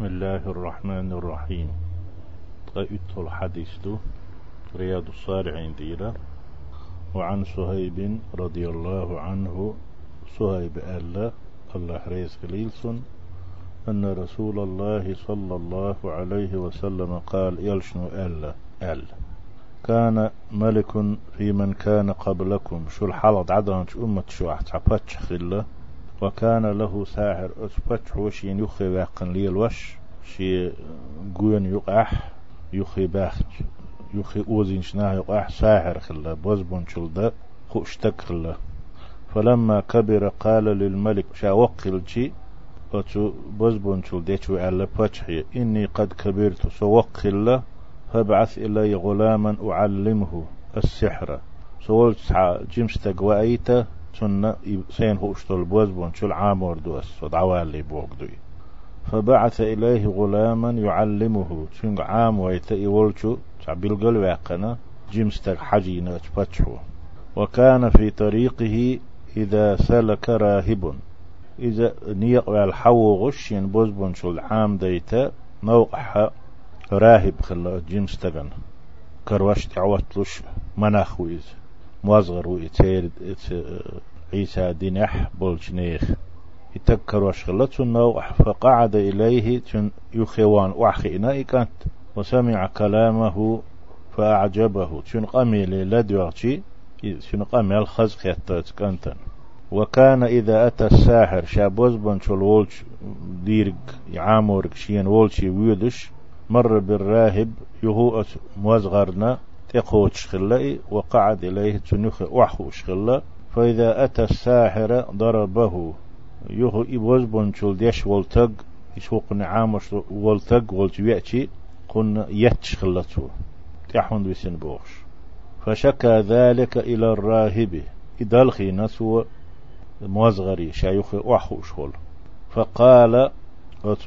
بسم الله الرحمن الرحيم. قيت الحديث دو رياض الصالحين ديرا وعن صهيب رضي الله عنه صهيب ألا الله ريس قليلسون أن رسول الله صلى الله عليه وسلم قال يلشنو ألا ألا كان ملك في من كان قبلكم شو الحلط؟ عدن أمة شو أحتعبتش خلة وكان له ساحر أثبت وشين يخي واقن لي الوش شي قوين يقح يخي باخ يخي أوزين شناه يقح ساحر خلا بوزبون شلدا خوشتك خلا. فلما كبر قال للملك شا وقل شي أتو بوزبون شلدا على باتحي إني قد كبرت سوقل فابعث إلي غلاما أعلمه السحر. سولت جمستك وأيته تن سين هوشتول بوز بون شو العامور دوس ودعوالي بوغدوي فبعث إليه غلاما يعلمه. تنق عام ويتأي ولشو تعبيل قل واقنا جمستك حجينا تفتحو وكان في طريقه إذا سلك راهب. إذا نيق والحو غشين بوز بون شو العام ديتا نوقح راهب خلا جمستغن كروش تعوتلوش مناخويز مصغر ويتير عيسى دينح بولجنيخ يتكر وشغلت النوع فقعد إليه يخوان وحخينا إكانت وسمع كلامه فأعجبه. تن قمي لدوغتي تن قمي الخزق يتكنتن وكان إذا أتى الساحر شابوز بنشول وولش ديرق يعامورك شين وولشي ويدش مر بالراهب يهو موزغرنا تقوتش خلائي وقعد إليه تنخ وحوش خلا فإذا أتى الساحر ضربه يهو إبوز بنشول ديش والتق يسوق نعامش والتق والتويأتي قن يتش خلتو تحون بسن بوغش فشكى ذلك إلى الراهب إدالخي نسو موزغري شايخ وحوش خل فقال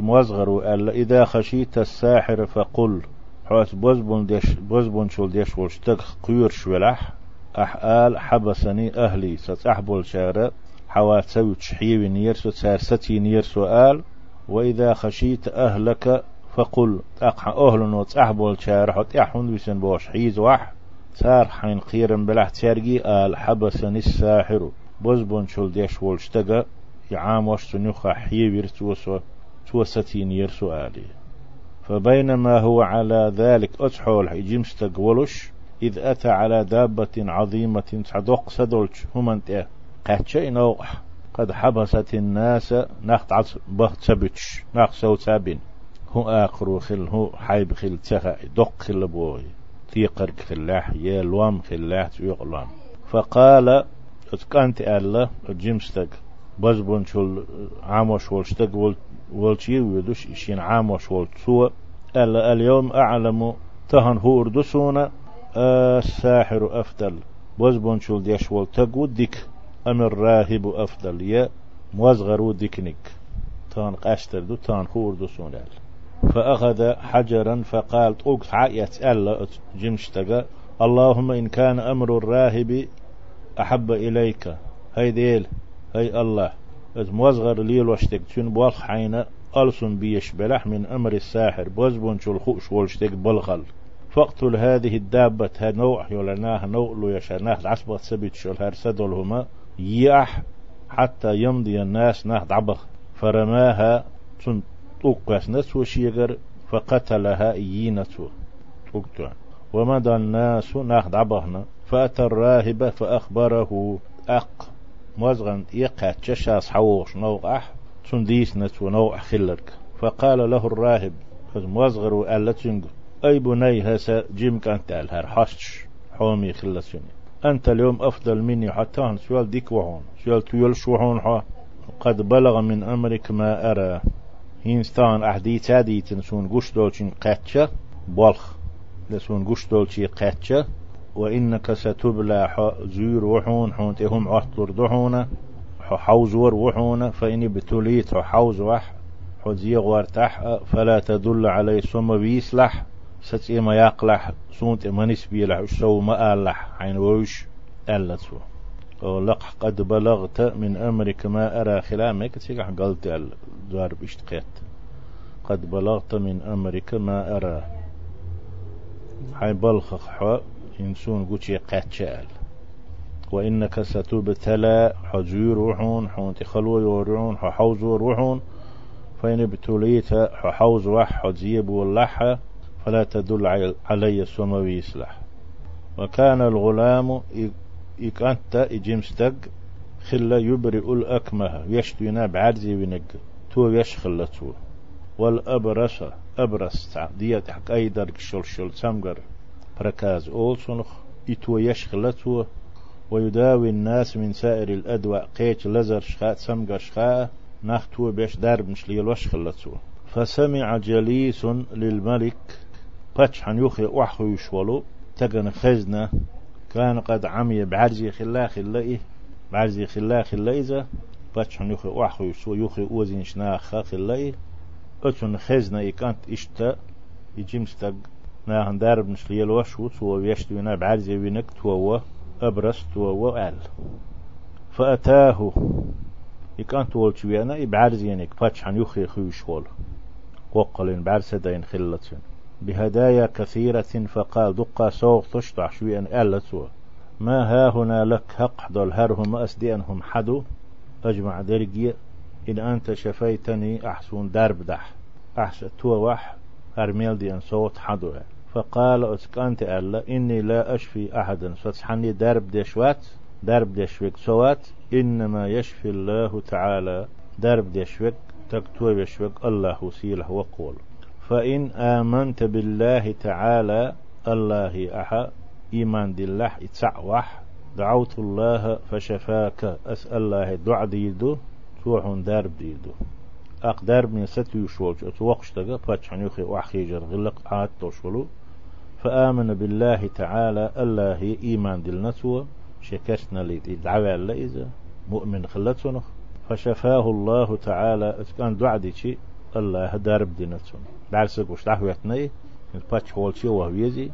موزغر إذا خشيت الساحر فقل حوس بوزبون ديش بوزبون شول ديش ولشتك قيور شولح أحآل حبسني أهلي ستحبول شارة حوات سوي تشحيوي نيرسو تسارستي نيرسو آل وإذا خشيت أهلك فقل أقح أهل وتحبول شارة حط يحون بسن بوش حيز وح سار حين قيرن بلح تيرجي آل حبسني الساحر بوزبون شول ديش ولشتك يعام وش سنوخا حيوير توسو توستي نيرسو آلي فبينما هو على ذلك أتحول حجيم استقولش إذ أتى على دابة عظيمة صدق سدولش هم أنت؟ قاتشي نوح قد حبست الناس. نخت عص بخت سبتش نخ سو سابين هو آخر خل هو حيب خل تخا. دق خل بوي. تيقر خلاح يا لوام خلاح. تيقلام فقال اتكانت الله جيمستك بزبون شول عاموش ولشتك والشي ويدوش. إشين عاموش ولتسوى ألا اليوم أعلم. تهن هو أردسونا الساحر أفضل. بزبون شول ديش ولتك وديك أم الراهب أفضل. يا موزغرو ديكنيك. تان قاشتر دو تان هو أردسون فأخذ حجرا فقال أوك عايت ألا جمشتك. اللهم إن كان أمر الراهب أحب إليك. هاي ديل. هاي الله. از موزغر ليل وشتك تون بوالخ حينا ألسن بيش بلح من أمر الساحر. بوزبون شو الخوش والشتك بلغل فاقتل هذه الدابة نوع يولناها نوع يشاناه عصبة سبت شو الهرسدولهما يح حتى يمضي الناس ناه عبخ فرماها تن توقس نسو شيغر فقتلها إيينتو توقتو ومدى الناس ناه عبهنا فأتى الراهب فأخبره. أق. موزغن يقع تشاس حوش نوع تنديس نتو نوع خلرك. فقال له الراهب خز موزغر وقال أي بني هسا جيم كانت الهر حشش حومي خلسوني أنت اليوم أفضل مني حتى سؤال ديك وهون. سؤال تيول شوهون قد بلغ من أمرك ما أرى. هينستان أحدي تادي تنسون قش دولشين قاتشة. بلخ لسون قش دولشي قاتشة. وإنك ستبلى زير وحون. حون تهم عطلر دحونة. حوزور وحونة. فإني بتوليت حوز وح. حزيغ وارتح فلا تدل علي سم بيسلح. ستي ما يقلح سونت ما نسبي لح سو ما ألح عين وش ألتو ولق قد بلغت من أمرك ما أرى خلامك تيجح قلت الزار بيشتقيت. قد بلغت من أمرك ما أرى. حي بلخخ حو إنسون قوشي قاتشال وإنك ستبتلى حجور روحون حون تخلو يورعون حوز روحون فإن ابتليت حوز وح حزيب واللحة فلا تدل علي سموي يسلح وكان الغلام إكأنت إجمستق خلا يبرئ الأكمه يشتونا بعرزي ونق تو يشخلتو والأبرس أبرس ديت حق أي درك شل شل سمغر بركاز أول سنخ إتو يشخلتو ويداوي الناس من سائر الأدواء قيت لزر شخاء سمغر شخاء نختو بيش درب مش ليلوش خلتو فسمع جليس للملك باتش حن يخي وحو يشولو تقن خزنة كان قد عمي بعرزي خلا خلائه بعرزي خلا خلائزة باتش حن يخي وحو يشو يخي اوزين شناخ خلائه أتون خزنة إكانت إشتا يجيمستق ناهن دارب نشليل وشو تو ويشتو وينا بعرزي وينك تو أبرس تو آل. فأتاه إكانت ولتو وينا إبعرزي ينك باتش حن يخي خيوش وقلين بعرسدين خلتين بهدايا كثيرة فقال دقا سوق تشطع شويا ألتوا ما ها هنا لك حق دول هرهم أسدينهم حدو؟ أجمع درجي إن أنت شفيتني دح. أحسن تو وح أرميل دي أن صوت حدو فقال أسكنت ألا إني لا أشفي أحدا. فتحني درب دشوات درب دشوك سوات. إنما يشفي الله تعالى. درب دشوك تكتوب يشوك الله سيله وقول. فإن آمنت بالله تعالى الله أحا إيمان بالله إتسعوح دعوت الله فشفاك أسأل الله دع ديدو توحون دار ديدو. أقدار من ست يشولج أتوقش تغا فاتحن يخي وحخيجر غلق عاد توشولو. فآمن بالله تعالى الله إيمان دلنتو شكرتنا ليت دعوة إذا مؤمن خلتنا فشفاه الله تعالى كان دعدي الله دارب دينتون بعرس قوش دعوتني باتش هولشي وهويزي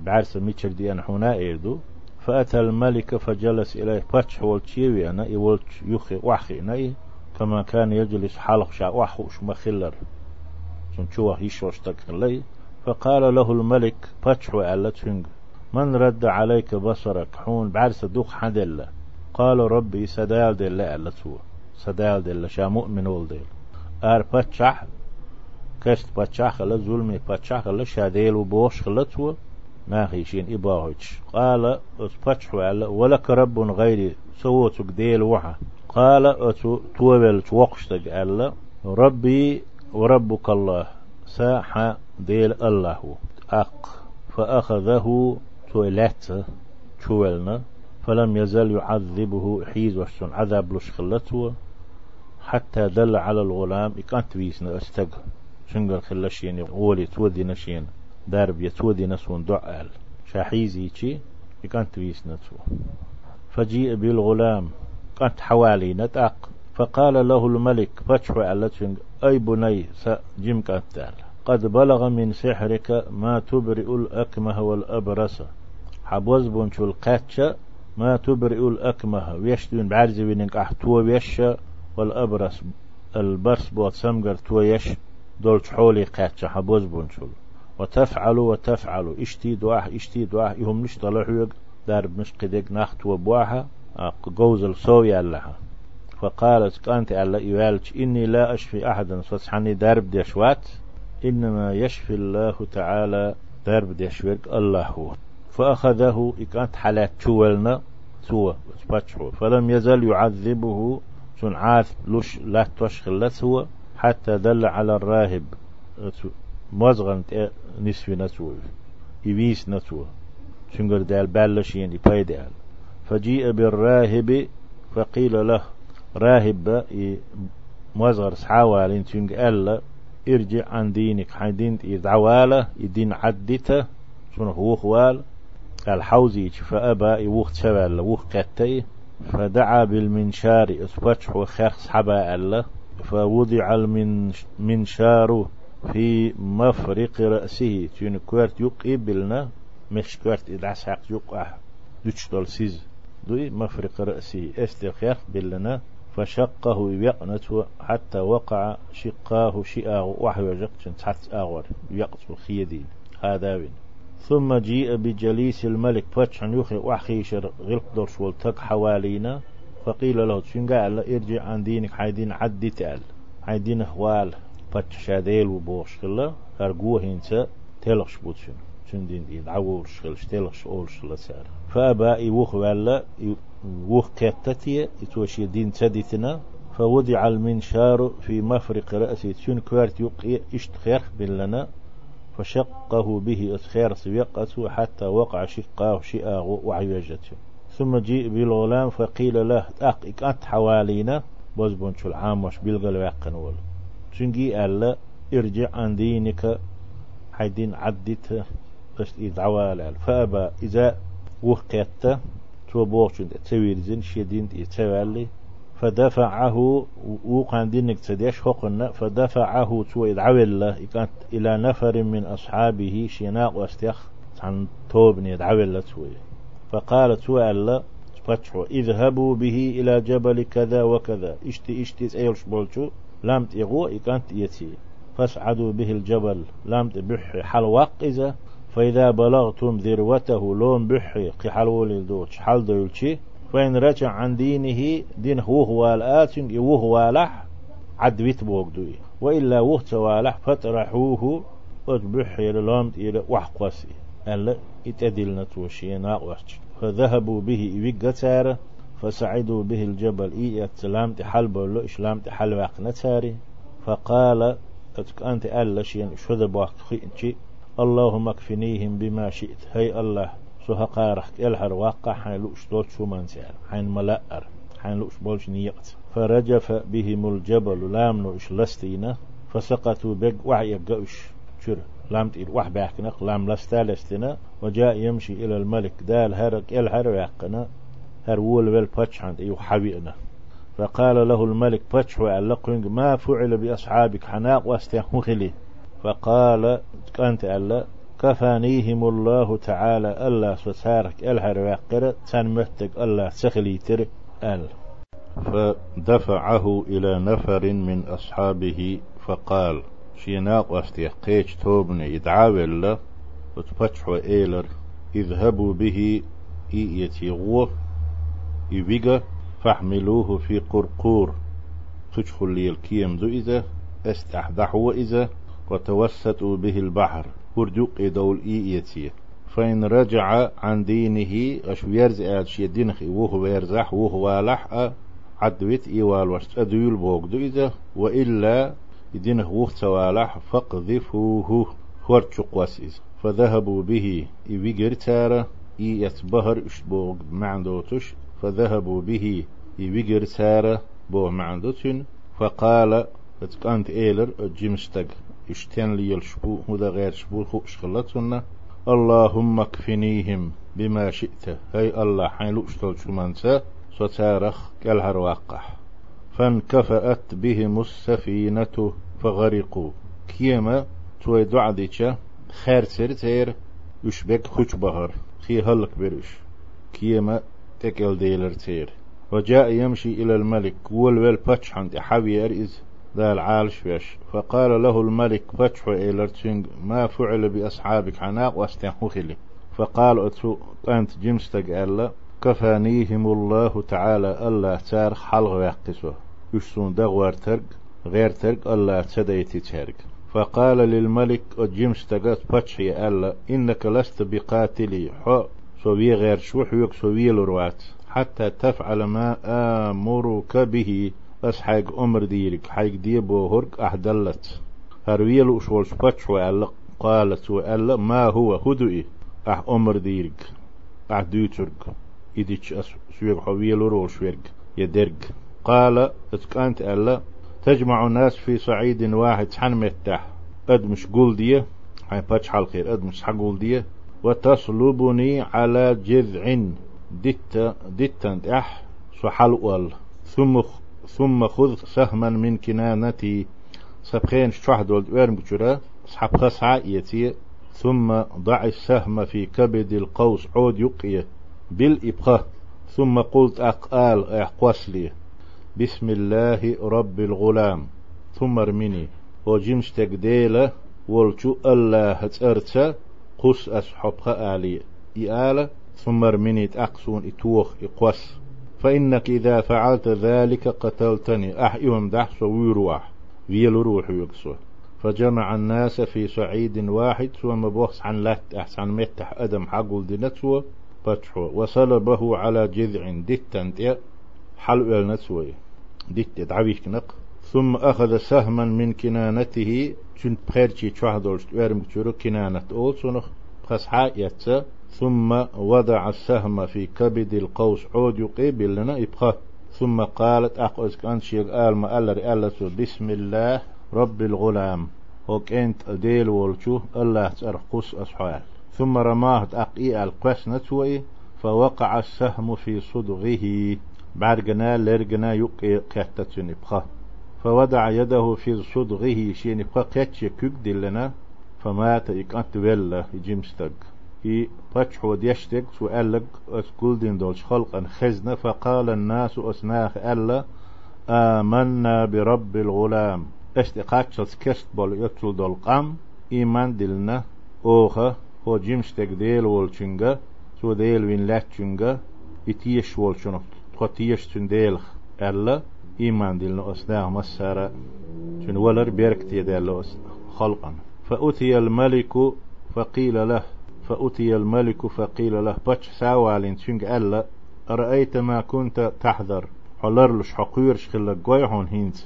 بعرس ميتشر دي أنا حنا إيردو فأتى الملك فجلس إليه باتش هولشي وأنا يولش يخي وحي ناي كما كان يجلس حلق شا وحوش مخلر شنشوه يشوش تكلي فقال له الملك باتش تشنج من رد عليك بصرك حون بعرس دوخ حدل. قال ربي سدال دل ألا تو سدال دل شا مؤمن ولدل. ار باتشح كشت باتشح خلا ظلمي باتشح خلا شاديل وبوش خلا تو ما خيشين إباهج قال اتباتش وعلا ولك رب غيري سوتك ديل وحا قال أتو توبل توقشتك ألا ربي وربك الله ساحة ديل الله أق فأخذه تويلات تولنا فلم يزل يعذبه حيز وشن عذاب لش خلته حتى دل على الغلام. إكانت بيسنا استق شنقل خلشين ولي تودي نشين. دارب يتودي نسون دعال شاحيزي چي إكانت بيسنا تو فجيء بالغلام. كانت حوالي نتاق. فقال له الملك فتح على أي بني سجم كانت قد بلغ من سحرك ما تبرئ الأكمه والأبرص. حبوز بنشو القاتشة ما تبرئ الأكمه. ويشتون بعرزي بينك أحتوى ويشا. والأبرص البرس بوت سمجر تويش دول حولي قاتشة حبوز بنشول وتفعل وتفعل اشتي دواح اشتي دواح يهم نش طلعوا دار مش قدك نخت وبواها جوز الصوي لها فقالت كانت على يوالج إني لا أشفي أحدا فسحني درب دشوات إنما يشفي الله تعالى درب دشوك الله هو فأخذه إكانت حالات تولنا سوى فلم يزل يعذبه عاث لش لا تشخل هو حتى دل على الراهب. مزغن نسوي نسوي يبيس نسوي شنقر دال بالش يعني باي دال. فجيء بالراهب فقيل له راهب مزغر سحاوال شنق قال ارجع عن دينك. حين دينت يدعواله يدين عدته. شنو هو خوال؟ الحوزي فأبى يوخت شبال وخ قتي. فدعا بالمنشار اسفتح وخرس حبا الله فوضع المنشار في مفرق رأسه. تون كوارت يقبلنا مش كوارت إدعس حق يقع دوش دول سيز. دوي مفرق رأسه. استخير بلنا فشقه يقنت حتى وقع شقاه شئاه. وحي جقت تحت آغور. يقت الخيدين هذا بين ثم جيء بجليس الملك. فتشن يخي وحخيشر غلق دورش والتك حوالينا. فقيل له شنقا قال؟ ارجع عن دينك. حيدين عدي تأل. حيدين هوال. فتش شاديل وبوش كلا أرجوه هنسا. تلخش بوتشن شن دين دين؟ عور شغلش تلخش أولش لسار فأبا يوخ ولا يوخ كتتي يتوشي دين تديتنا. فوضع المنشار في مفرق رأسي. شن كوارت يقي اشتخير بلنا. فشقه به أسخير سيقته حتى وقع شقاه شئاه وعيوجته ثم جيء بالغلام فقيل له أق إكات حوالينا؟ بزبون شو وش بلغل ويقن ول. شنجي ألا ارجع عن دينك حيدين عدت قشت إدعوال فأبى إذا وقيت تو بوغشن تسويرزن شدين يتسوالي فدفعه وقان دينك تديش حقنا فدفعه تو إدعوال له إلى نفر من أصحابه شناق واستيخ عن توبني يدعوال توي فقال تو ألا فتحوا اذهبوا به إلى جبل كذا وكذا. إشتي إشتي ايلش بولشو لامت يغو إكانت يتي. فاسعدوا به الجبل لامت بحي حلوق إذا فإذا بلغتم ذروته لون بحي قحلول دوتش حل دولشي. فإن رجع عن دينه دين هو هو الآتن هو لح عدويت بوغدوي وإلا وه توالح فترحوه وتبحي للامت إلى وحقوسي. ألا إتدلنا توشي ناقوش. فذهبوا به إيقتار فسعدوا به الجبل إي اتسلام تحل بولو إشلام تحل واق نتاري فقال أتك أنت ألا شين شذ بوقت خينشي اللهم اكفنيهم بما شئت هي الله. سوها قارح الهر واقع حين لوش دوت شو منسير حين ملأر حين لوش بولش نيقت. فرجف بهم الجبل لامنو إش لستينا فسقطوا بق وعي قوش. شر لامت إل وح بحكنق لام لستالستنا وجاء يمشي إلى الملك دال هرق إل هر هر وول ويل باتش عند إيو حبيئنا. فقال له الملك باتش وعلقنج ما فعل بأصحابك حناق واستيخمخلي فقال كانت ألا؟ كفانيهم الله تعالى ألا ستارك الهر وقر تنمتك ألا سخلي تر أل. فدفعه إلى نفر من أصحابه فقال شيناق واستيقيش توبني يدعاول له وتفتحوا إيلر اذهبوا به إيتيغوه إيبيغا فاحملوه في قرقور تدخل لي الكيم دو إذا استحدحوا إذا وتوسطوا به البحر. ورجوق دول إيتي فإن رجع عن دينه أشو يرزع شي دينخي وهو يرزح وهو لحق عدويت إيوال وشت أدويل بوغدو إذا وإلا يدينه وقت سوالح فقذفوه خورتشق واسيز فذهبوا به إيويجر تارة إي يتبهر إشبوغ معندوتش فذهبوا به إيويجر تارة بو معندوتن فقال اتكانت إيلر جيمستق اشتن لي الشبو هذا غير شبو خوش خلتنا اللهم اكفنيهم بما شئت. هاي الله حين لؤشتل شمانسا ستارخ كالهر واقح فانكفأت بهم السفينة فغرقوا. كيما توي دعديشا خير سير تير يشبك خوش بهر. خي هلك برش. كيما تكل ديلر تير. وجاء يمشي إلى الملك والول باتش عند حوي أرئز ذا العالش فيش. فقال له الملك فتح إيلرتشنج ما فعل بأصحابك؟ عناق واستنخخلي فقال أتو أنت جمستك ألا كفانيهم الله تعالى ألا تار حلغ ويقسوه يشسون دغوار ترق غير ترق الله تديتي ترق فقال للملك أجيمس تقات فتحي ألا إنك لست بقاتلي. حو سوي غير شوح يك سوي لروات حتى تفعل ما آمرك به. بس حيق أمر ديرك حيق ديبو هرق أحدلت هرويل أشول فتح وألا قالت وألا ما هو هدوئي أح أمر ديرك أح دوترك إديش سويق حويل روش يدرك قال اتكانت ألا تجمع الناس في صعيد واحد حن متح أدمش قول دي حين باتش حلقير أدمش حقول دي وتصلبني على جذع دت دتنت أح سحل ثم ثم خذ سهما من كنانتي. سبخين ولد ويرم بجرا سحب خسعة يتي ثم ضع السهم في كبد القوس عود يقية بالإبخة ثم قلت أقال أحقوس لي. بسم الله رب الغلام. ثم ارمني وجمشتك ديلة ولشو الله هتأرتا قص أسحبها آلي إآلة ثم ارمني تأقسون إتوخ إقوس. فإنك إذا فعلت ذلك قتلتني. أح إيهم دحس ويروح ويل روح يقصو فجمع الناس في صعيد واحد. ثم بوخس عن لات أحسن متح أدم حقول دينتسو فتحو وصلبه على جذع دتن حلو النتسوي دت دعويش نق ثم أخذ سهما من كنانته. شن بخيرتي تشوهدولش ويرم كتورو كنانة أول سنخ خسحا يتسا ثم وضع السهم في كبد القوس عود يقيبل لنا إبخا ثم قالت أقوز كان شيء قال ما ألا بسم الله رب الغلام. هوك إنت ديل والشو الله ترقص أصحال ثم رماه أقئ القسنة وي فوقع السهم في صدغه. بعد جنا لرجنا يقي قتة بخا فوضع يده في صدغه شين بخا قتش كيك دلنا فمات إكانت ولا يجمستق إي باتش ود يشتق سؤالك أسكول دين دولش خلقا خزنة فقال الناس أسناخ ألا آمنا برب الغلام. اشتقاق شلس كشت بول يطل دول قام إيمان دلنا أوخا هو جيمشتك ديل والشنغا سو ديل وين لاتشنغا إتيش والشنو تخطيش تن ديل ألا إيمان دلنا أسناه مسارة شن ولر بيرك تيدال خلقا. فأتي الملك فقيل له فأتي الملك فقيل له باتش ساوالين شنغ ألا أرأيت ما كنت تحذر حلرلش حقير شخلا قويحون هينت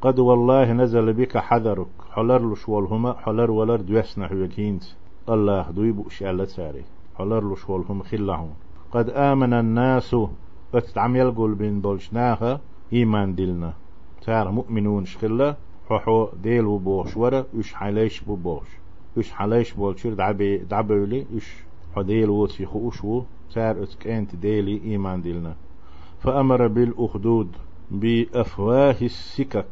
قد والله نزل بك حذرك حلر لش والهما حلر ولر دوسنا هيكينت الله دويب على ساري حلر لش والهم خلهم قد آمن الناس اتعم يلقل بين دولشناها إيمان دلنا تار مؤمنون شخلا ححو ديل وبوش ورا اش حليش بوش اش حليش بولشير دعبي دعبولي اش حديل وسي خوشو تار اتكنت ديلي إيمان دلنا فأمر بالأخدود بأفواه السكك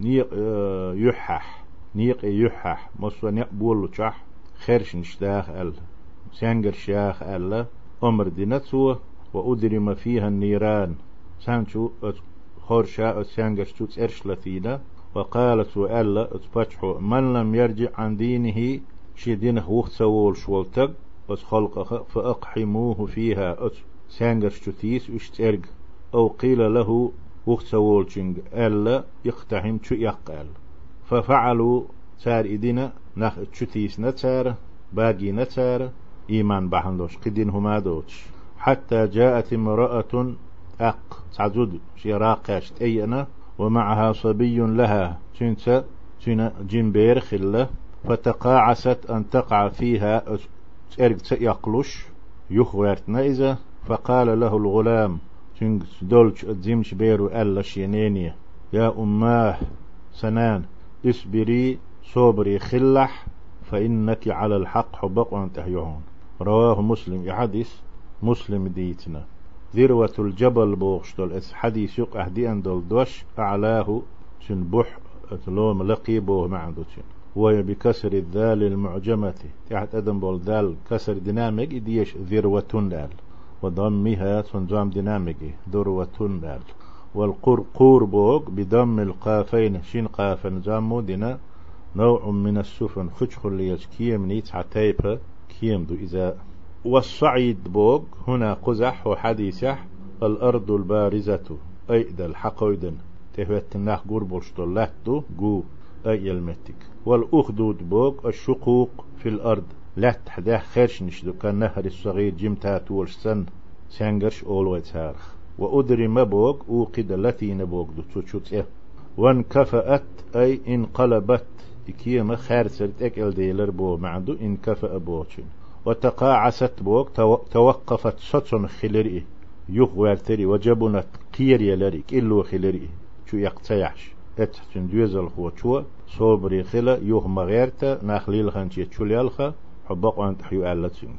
نيق يحح نيق يحح مصر نقبول شح خيرش نشتاخ ال سانجر شاخ ال أمر دينتسو وأدرم فيها النيران سانشو خورشا سانجر شو تسرش لثينا وقالت سؤال اتفتحوا من لم يرجع عن دينه؟ شي دينه وقت سوول اس خلقه فأقحموه فيها. اس سانجر شو تيس اشترق أو قيل له وقت سوولشنج ألا يقتحم شو يقال. ففعلوا سار إدينا نخ تشتيس نتسار باقي نتسار إيمان بحندوش. قدين هما دوش حتى جاءت امرأة أق تعزود شي راقاش أينا ومعها صبي لها. تنسى جنبير خلة. فتقاعست أن تقع فيها يقلش. يخوارتنا إذا. فقال له الغلام تنج دولش ادزيمش بيرو ألا شينينيا يا أماه سنان اسبري صبري خلح فإنك على الحق حبق وأنت يهون. رواه مسلم. حديث مسلم ديتنا. ذروة الجبل بوغشتل إس حديث يق أهدي أن دول دوش أعلاه شن بح لوم لقي بوه معدوتين وهي بكسر الذال المعجمة. تحت أدم بول دال كسر ديناميك إديش ذروة دال وضمها تنظام ديناميكي ذروة بال والقرقور بوغ بضم القافين شين قافا نظام دينا. نوع من السفن خشخ اللي كيم نيت عتيبة كيم دو إذا والصعيد بوغ هنا قزح وحديثح الأرض البارزة أي دا الحقويدن تهوت الناح قربل شطلاتو جو أي المتك والأخدود بوغ الشقوق في الأرض. لا تحداه خيرش نشدو كان نهر الصغير جمتات والسن سانجرش أول ويتسارخ وأدري مبوغ أوقد التي نبوغ دو تشوتس. إيه وانكفأت أي إنقلبت. إكيما خارسرت إك إلديلر بو معدو إنكفأ بوچن وتقاعست بوغ توقفت سوتسون خلري يخ والتري وجبنت قير يلري إلو خلري شو يقتيعش اتحتن هو شو صوبري خلا يوه مغيرتا. ناخليل خانتي تشوليالخا حبق وانت حيو آلتسنغ